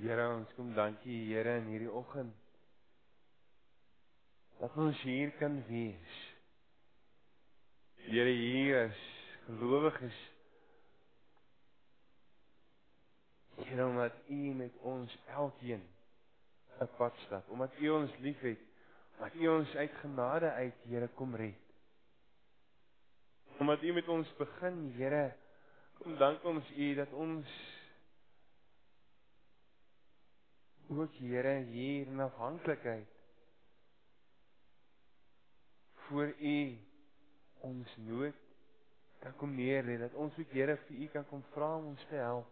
Here, ons kom dankie Here in hierdie oggend. Dat ons hier kan wees. Here hier is gelowiges. Here omdat U met ons elkeen 'n pad stap, omdat U ons liefhet, omdat U ons uit genade uit Here kom red. Omdat U met ons begin, Here, kom dank ons U dat ons ook Here hier in afhanklikheid voor U ons nood kan kom neer lê dat ons ook Here vir U kan kom vra om ons te help.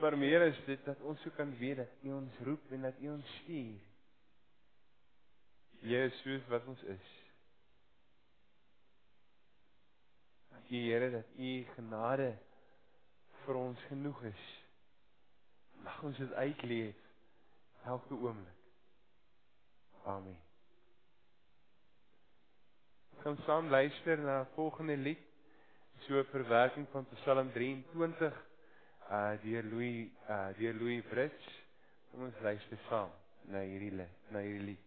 Maar meer is dit dat ons so kan weet dat U ons roep en dat U ons stuur. Jesus wat ons is. Dankie Here dat U genade vir ons genoeg is. Mag ons dit uitleef elke oomblik. Amen. Kom saam luister na volgende lied. So 'n verwerking van Psalm 23 uh deur Louis uh deur Louis. Kom ons luister saam na hierdie na hierdie lied.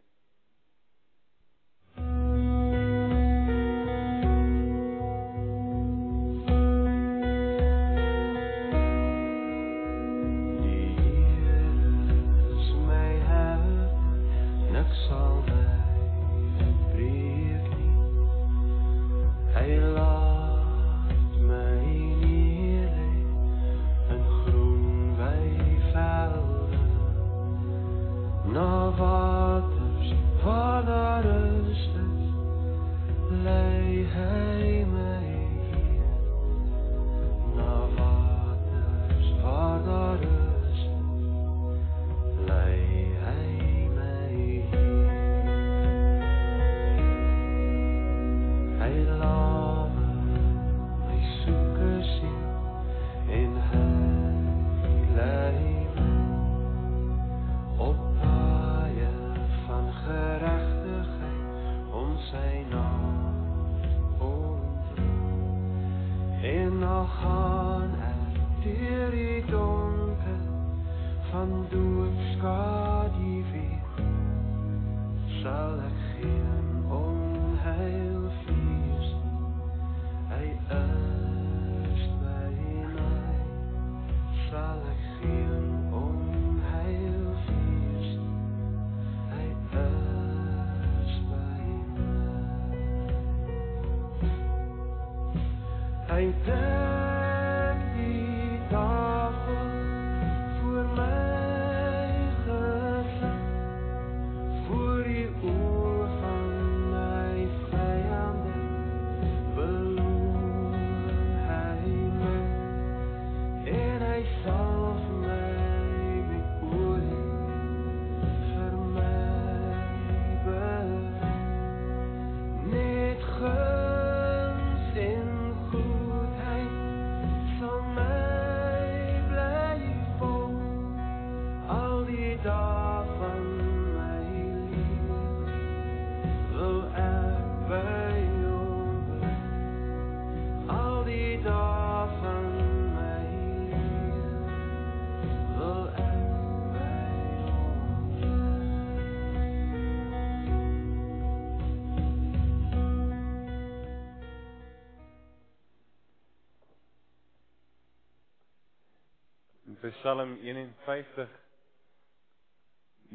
Psalm 51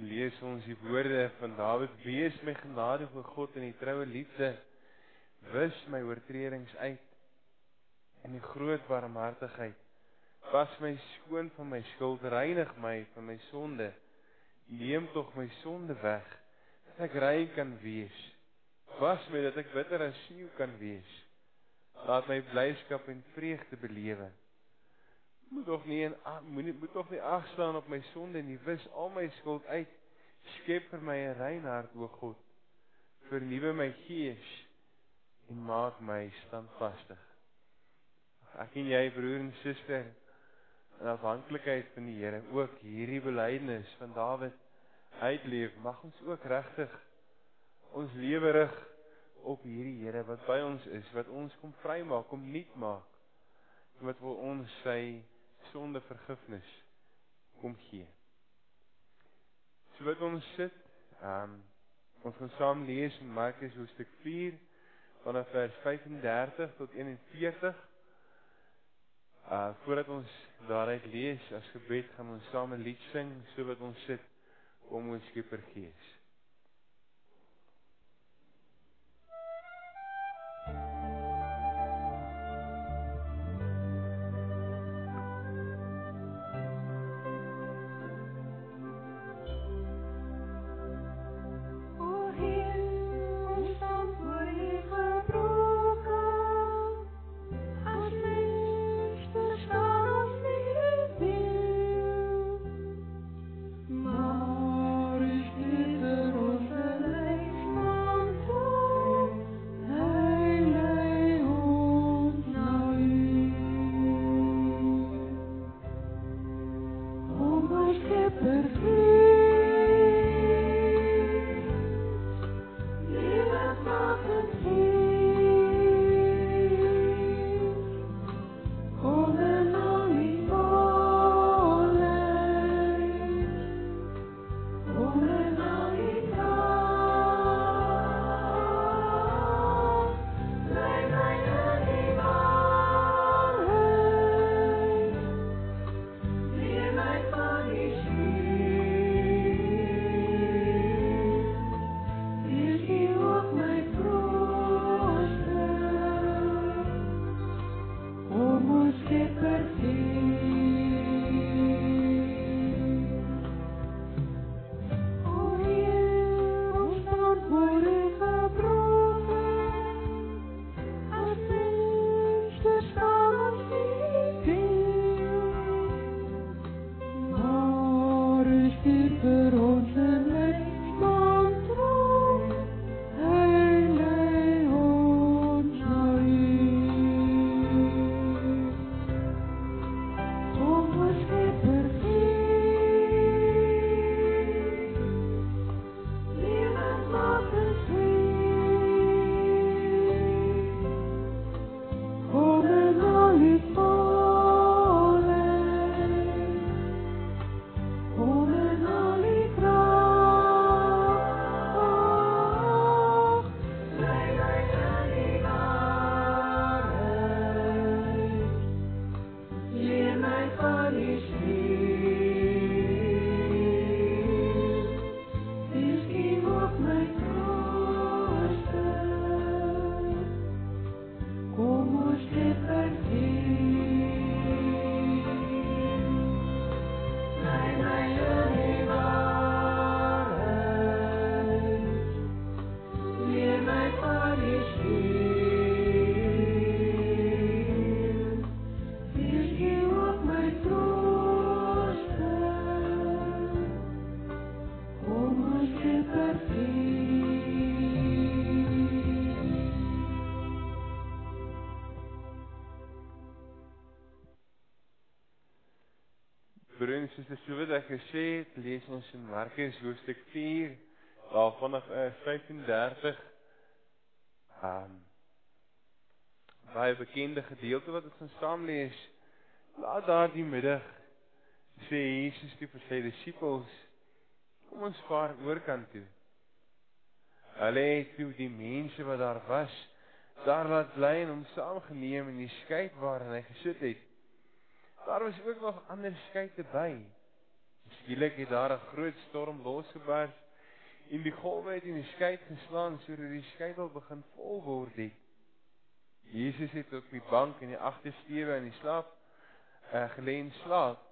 lees ons die woorde van Dawid: Wees my genadig o God in die troue liefde. Wis my oortredings uit in die groot barmhartigheid. Was my skoon van my skuld, reinig my van my sonde. Neem tog my sonde weg, dat ek rein kan wees. Was my dat ek bitter as sneeu kan wees. Laat my blyskap en vreugde belewe moet tog nie en moenie moet tog nie agstaan op my sonde nie. Wis al my skuld uit. Skep vir my 'n rein hart o God. Vernuwe my gees en maak my standvastig. Ek en jy broer en suster in afhanklikheid van die Here ook hierdie belydenis van Dawid uitleef mag ons ook regtig ons lewe rig op hierdie Here wat by ons is wat ons kom vrymaak kom nuut maak wat wil ons sy sonde vergifnis kom gee. So wat ons sit, ehm um, ons gaan saam lees in Markus hoofstuk 4 vanaf vers 35 tot 41. Uh voordat ons daaruit lees as gebed gaan ons saam 'n lied sing so wat ons sit om ons Skepper Gees. Soos dit so wat ek gesê het, lees ons in Markus hoofstuk 4 daarvan af vers 35. Ehm um, baie bekende gedeelte wat ons gaan saam lees. Laat daardie middag sê Jesus toe vir sy disippels: "Kom ons vaar oorkant toe." Hulle het toe die mense wat daar was, daar laat bly en hom saamgeneem in die skei waarin hy gesit het. Daar was ook nog ander skeite by. Skielik het daar 'n groot storm losgebars en die golwe het in die skei geslaan sodat die skei al begin vol word het. Jesus het op die bank in die agtersteewe in die slaap uh, gelê en slaap.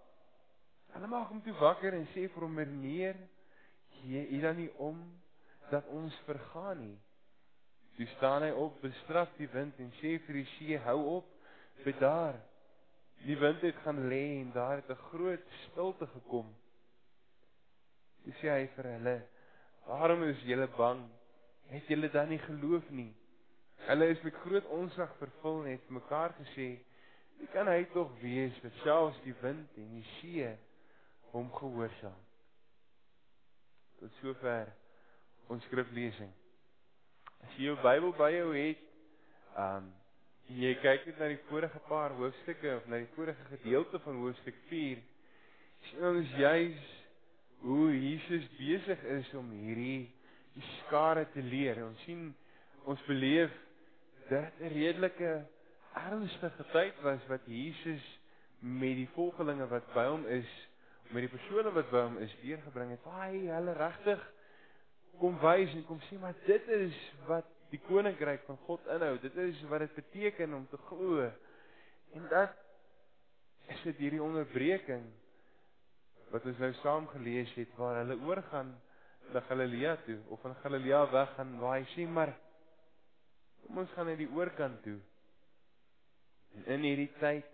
Hulle maak hom toe wakker en sê vir hom: "Meneer, gee u dan nie om dat ons vergaan nie?" Toe staan hy op, bestraf die wind en sê vir die see: "Hou op, bedaar." Die wind het gaan lê en daar het 'n groot stilte gekom. Dis sê hy vir hulle: "Waarom is julle bang? Het julle dan nie geloof nie?" Hulle is met groot onsag vervul en het mekaar gesê: "Wie kan hy tog wees wat selfs die wind en die see hom gehoorsaam?" Tot sover ons skriflesing. As jy jou Bybel by jou het, ehm um, jy kyk net na die vorige paar hoofstukke of na die vorige gedeelte van hoofstuk 4, sien ons juis hoe Jesus besig is om hierdie die skare te leer. Ons sien ons beleef dat 'n redelike ernstige tyd was wat Jesus met die volgelinge wat by hom is, met die persone wat by hom is, deurgebring het. Hy hulle regtig kom wys en kom sê maar dit is wat die koninkryk van God inhou. Dit is wat dit beteken om te glo. En dat is dit hierdie onderbreking wat ons nou saam gelees het waar hulle oorgaan na Galilea toe of van Galilea weg gaan waar hy sê maar kom ons gaan na die oorkant toe. En in hierdie tyd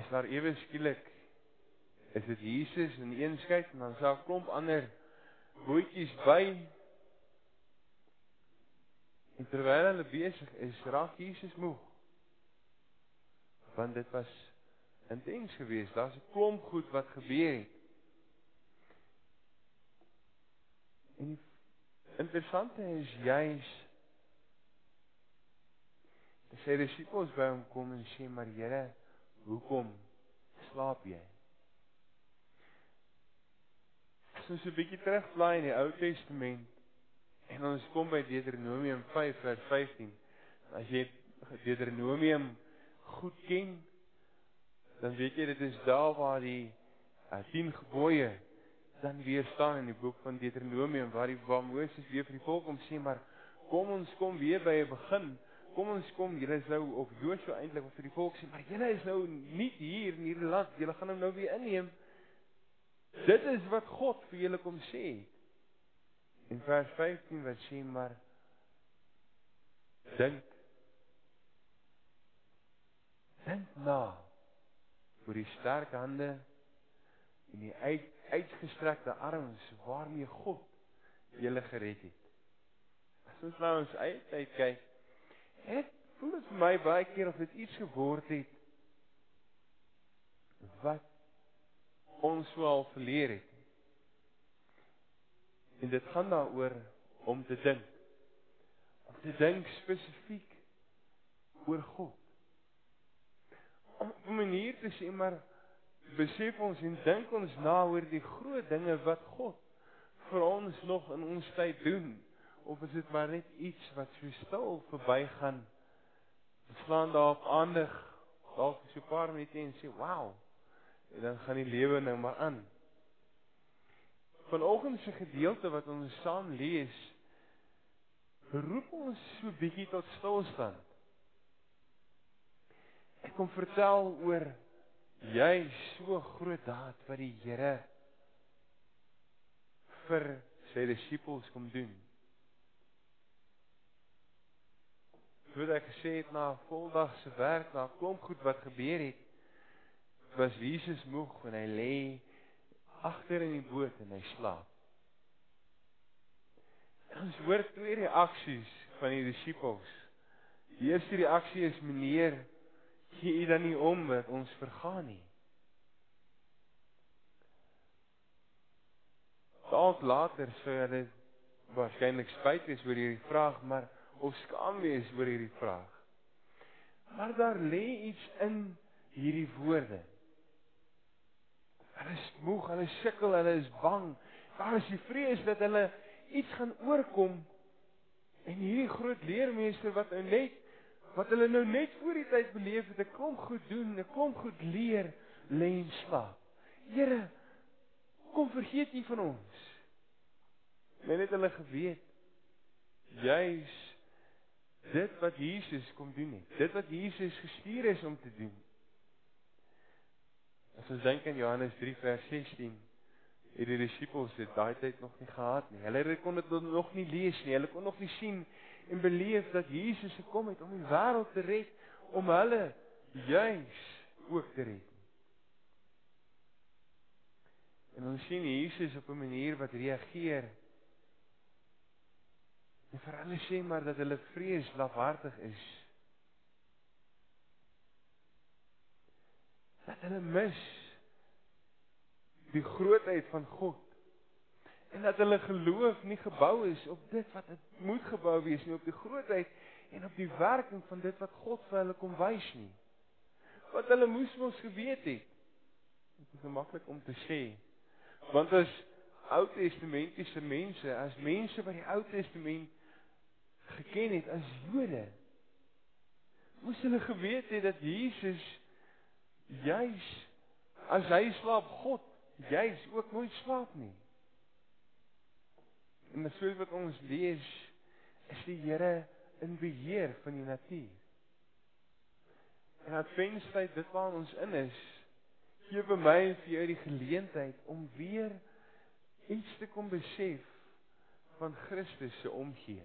is daar ewe skielik is dit Jesus in een skyk en dan sal 'n klomp ander bootjies by en terwyl hulle besig is raak Jesus moeg want dit was intens geweest. Daar's 'n klomp goed wat gebeur het. En die interessante is juis dat sy disippels by hom kom en sê maar Here hoekom slaap jy? Ons 'n bietjie terugblaai in die Ou Testament en ons kom by Deuteronomium 5 vers 15. As jy Deuteronomium goed ken, dan weet jy dit is daar waar die uh, 10 gebooie dan weer staan in die boek van Deuteronomium waar die waar Moses weer vir die volk om sê maar kom ons kom weer by 'n begin. Kom ons kom, julle is nou of Joshua eintlik wat vir die volk sê, maar julle is nou nie hier in hierdie land, julle gaan hom nou weer inneem. Dit is wat God vir julle kom sê. In vers 15 wat sê maar dink dink na oor die sterk hande en die uit, uitgestrekte arms waarmee God julle gered het. As ons nou ons eie tyd kyk, het voel dit vir my baie keer of dit iets geword het wat ons al verleer het. En dit gaan daaroor om te dink. Om te dink spesifiek oor God. Om 'n manier te sê maar besef ons en dink ons na oor die groot dinge wat God vir ons nog in ons tyd doen of is dit maar net iets wat so stil verbygaan? Ons slaan daarop aandag dalk so 'n paar minute en sê, "Wow, en dan gaan die lewe nou maar aan. Vanoggend se gedeelte wat ons saam lees, roep ons so bietjie tot stilstand. Ek kom vertel oor jy so groot daad wat die Here vir sy disippels kom doen. Soos ek gesê het na voldag se werk, na 'n klomp goed wat gebeur het, was Jesus moeg en hy lê agter in die boot en hy slaap. Ons hoor twee reaksies van die disippels. Die eerste reaksie is meneer, gee u dan nie om dat ons vergaan nie. Dalk later sou hulle waarskynlik spyt wees oor hierdie vraag, maar of skaam wees oor hierdie vraag. Maar daar lê iets in hierdie woorde. Hulle is moeg, hulle sukkel, hulle is bang. Daar is die vrees dat hulle iets gaan oorkom. En hierdie groot leermeester wat nou net wat hulle nou net voor die tyd beleef het, 'n klomp goed doen, 'n klomp goed leer, lê en slaap. Here, kom vergeet nie van ons. Men het hulle geweet juis dit wat Jesus kom doen het. Dit wat Jesus gestuur is om te doen. As ons dink aan Johannes 3 vers 16, het die disippels dit daai tyd nog nie gehad nie. Hulle kon dit nog nie lees nie. Hulle kon nog nie sien en beleef dat Jesus gekom het om die wêreld te red, om hulle juis ook te red. En ons sien Jesus op 'n manier wat reageer. En vir hulle sê maar dat hulle vrees lafhartig is. dat hulle mis. Die grootheid van God. En dat hulle geloof nie gebou is op dit wat dit moet gebou wees nie op die grootheid en op die werking van dit wat God vir hulle kom wys nie. Wat hulle moes mos geweet het. Dit is maklik om te sê Want as Ou Testamentiese mense, as mense wat die Ou Testament geken het as Jode, moes hulle geweet het dat Jesus juis as hy slaap, God juis ook nooit slaap nie. En dis wat ons lees, is die Here in beheer van die natuur. En Adventstyd, dit waar ons in is, gee vir my en vir jou die geleentheid om weer iets te kom besef van Christus se omgee.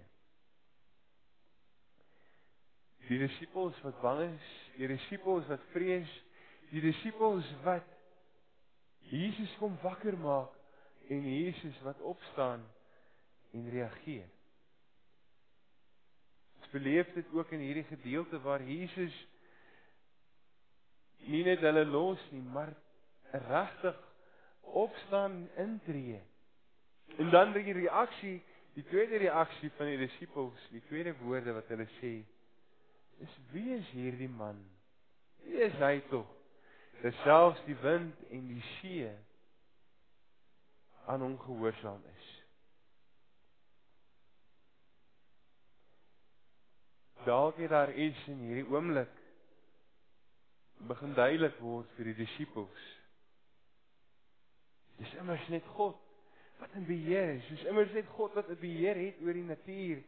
Die disippels wat bang is, die disippels wat vrees, die disippels wat Jesus kom wakker maak en Jesus wat opstaan en reageer. Ons beleef dit ook in hierdie gedeelte waar Jesus nie net hulle los nie, maar regtig opstaan intree. En dan die reaksie, die tweede reaksie van die disippels, die tweede woorde wat hulle sê, is wie is hierdie man? Wie is hy tog? Dat selfs die wind en die see aan hom gehoorsaam is. Dalk het daar iets in hierdie oomblik begin duidelik word vir die disippels. Dis immers net God wat in beheer is. Dis immers net God wat 'n beheer het oor die natuur.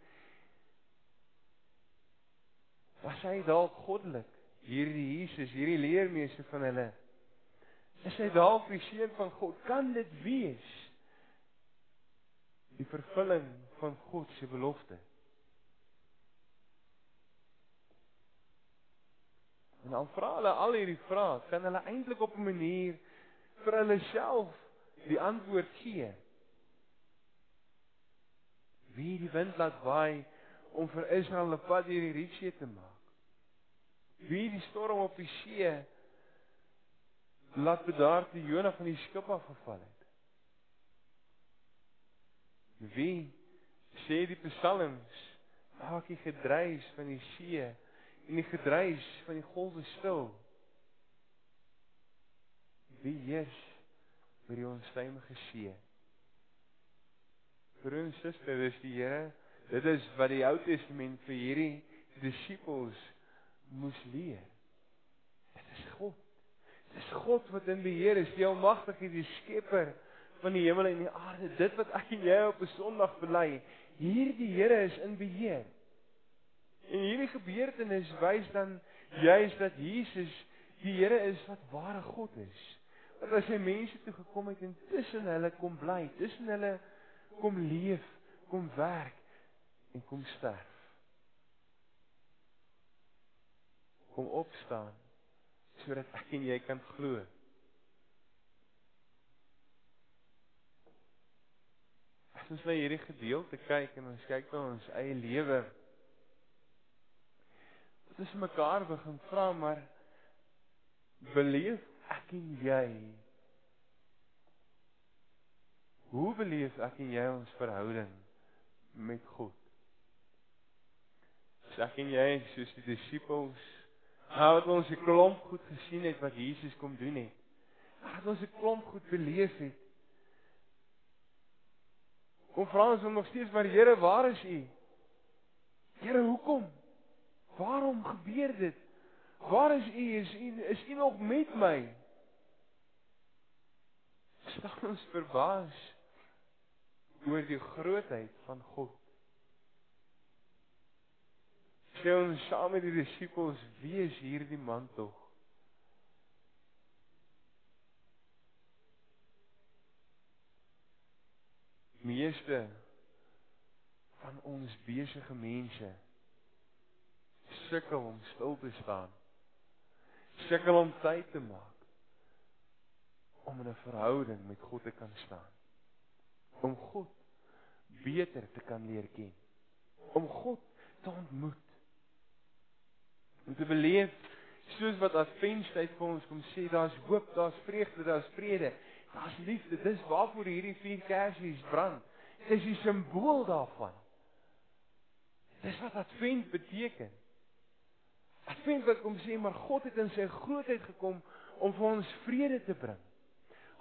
Was hy dalk goddelik? Hierdie Jesus, hierdie leermeester van hulle. Is hy dalk die seun van God? Kan dit wees? Die vervulling van God se belofte. En dan vra hulle al hierdie vrae, kan hulle eintlik op 'n manier vir hulle self die antwoord gee? Wie die wind laat waai om vir Israel 'n pad deur die Rietsee te maak? Wie die storm op die see laat bedaar te Jona van die skip af geval het? Wie sê die psalms maak die gedreis van die see en die gedreis van die golwe stil. Wie heers oor die onstuimige see? Broer en suster, dis die Here. Dit is wat die Ou Testament vir hierdie disippels moes leer. Dit is God. Dit is God wat in beheer is, die almagtige, die skepper van die hemel en die aarde. Dit wat ek en jy op 'n Sondag bely, hierdie Here is in beheer. En hierdie gebeurtenis wys dan juis dat Jesus die Here is wat ware God is. Dat as hy mense toe gekom het en tussen hulle kom bly, tussen hulle kom leef, kom werk en kom sterf. Kom opstaan sodat ek en jy kan glo. As ons na hierdie gedeelte kyk en ons kyk na ons eie lewe, dis mekaar begin vra maar beleef ek en jy hoe beleef ek en jy ons verhouding met God Is ek en jy soos die disippels nou het ons 'n klomp goed gesien het wat Jesus kom doen het het ons 'n klomp goed beleef het Kom vra ons nog steeds maar Here waar is u Here hoekom Waarom gebeur dit? Waar is u? Is u is u nog met my? Staan ons verbaas oor die grootheid van God. Sê ons saam met die disippels, wie is hierdie man tog? Meeste van ons besige mense sukkel om stil te staan. Sukkel om tyd te maak om in 'n verhouding met God te kan staan. Om God beter te kan leer ken. Om God te ontmoet. Om te beleef soos wat Adventtyd vir ons kom sê, daar's hoop, daar's vreugde, daar's vrede, daar's liefde. Dis waarvoor hierdie vier kersies brand. Dit is die simbool daarvan. Dis wat Advent beteken. Advent wat kom sê maar God het in sy grootheid gekom om vir ons vrede te bring.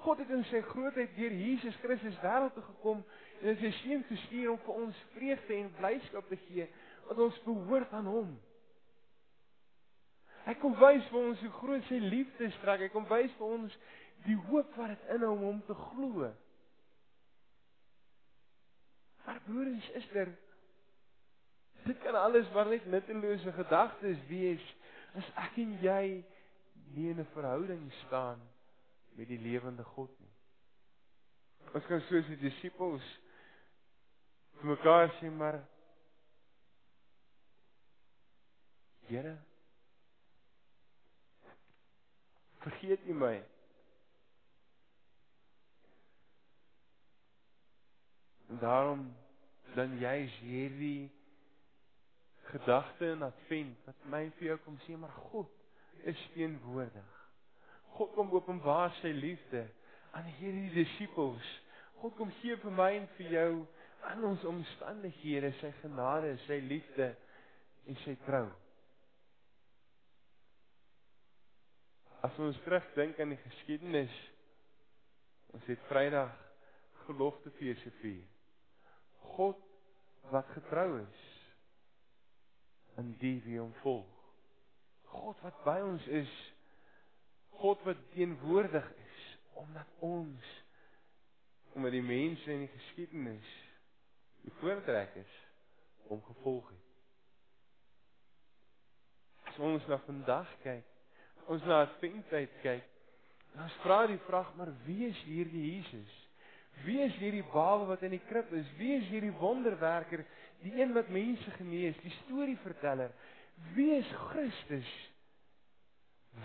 God het in sy grootheid deur Jesus Christus wêreld toe gekom en het sy seun gestuur om vir ons vreugde en blyskap te gee wat ons behoort aan hom. Hy kom wys vir ons hoe groot sy liefde strek. Hy kom wys vir ons die hoop wat dit inhou om hom te glo. Maar broers, is daar dit kan alles maar net nuttelose gedagtes wees as ek en jy nie in 'n verhouding staan met die lewende God nie. Ons kan soos die disippels vir mekaar sê maar Here vergeet U my. En daarom dan jy hierdie gedagte en advent wat my vir jou kom sê maar God is teenwoordig. God kom openbaar sy liefde aan hierdie disippels. God kom gee vir my en vir jou aan ons omstandighede sy genade, sy liefde en sy trou. As ons terugdink aan die geskiedenis, ons het Vrydag geloftefees gevier. God wat getrou is in die wie hom volg. God wat by ons is. God wat teenwoordig is omdat ons omdat die mense in die geskiedenis die voortrekkers om gevolg het. As ons na vandag kyk, ons na Adventtyd kyk, dan vra die vraag maar wie is hierdie Jesus? Wie is hierdie babe wat in die krib is? Wie is hierdie wonderwerker, die een wat mense genees, die storieverteller? Wie is Christus?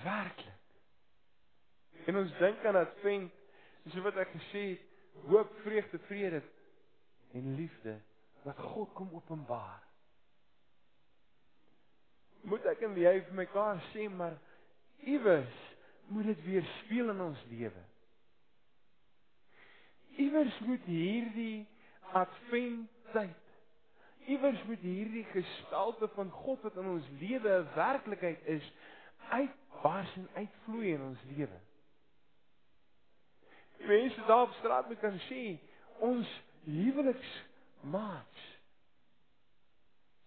Werklik. En ons dink aan Advent, so wat ek gesê het, hoop, vreugde, vrede en liefde wat God kom openbaar. Moet ek en jy vir mekaar sê maar iewers moet dit weer speel in ons lewe. Iewers moet hierdie adventtyd iewers moet hierdie gestalte van God wat in ons lewe 'n werklikheid is uitbars en uitvloei in ons lewe. Mense daar op straat moet kan sien ons huweliksmaats.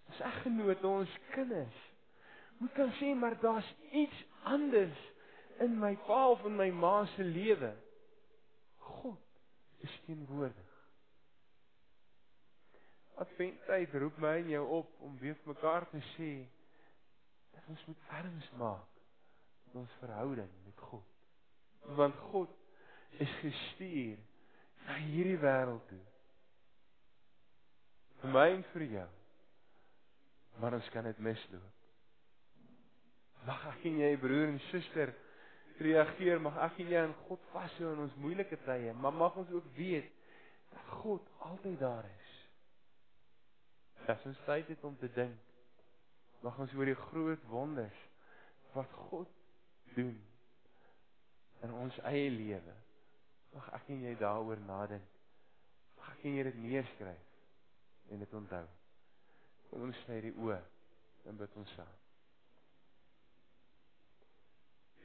Ons eggenoot, ons kinders moet kan sien maar daar's iets anders in my pa of in my ma se lewe. God is teenwoordig. Adventtyd roep my en jou op om weer vir mekaar te sê dat ons moet erns maak in ons verhouding met God. Want God is gestuur na hierdie wêreld toe. Vir my en vir jou. Maar ons kan dit misloop. Mag ek en jy broer en suster reageer, mag ek en jy aan God vashou in ons moeilike tye, maar mag ons ook weet dat God altyd daar is. As ons tyd het om te dink, mag ons oor die groot wonders wat God doen in ons eie lewe. Mag ek en jy daaroor nadink. Mag ek en jy dit neerskryf en dit onthou. Kom ons sluit die oë en bid ons saam.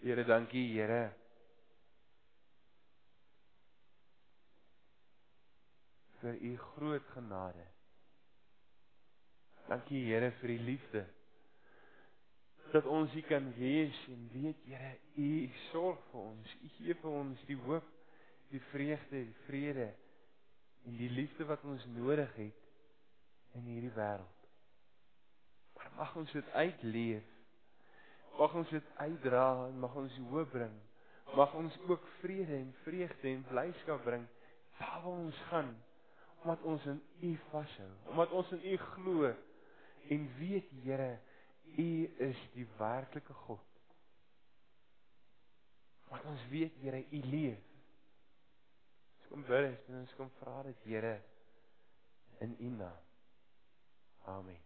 Here, dankie Here. vir u groot genade. Dankie Here vir die liefde. Dat ons hier kan wees en weet Here, U sorg vir ons. U gee vir ons die hoop, die vreugde, die vrede en die liefde wat ons nodig het in hierdie wêreld. Maar mag ons dit uitleef. Mag ons dit uitdra en mag ons hoop bring. Mag ons ook vrede en vreugde en blyskap bring waar ons gaan omdat ons in U vashou, omdat ons in U glo en weet Here, U is die werklike God. Want ons weet Here, U leef. Ons kom bid en ons kom vra dit Here in U naam. Amen.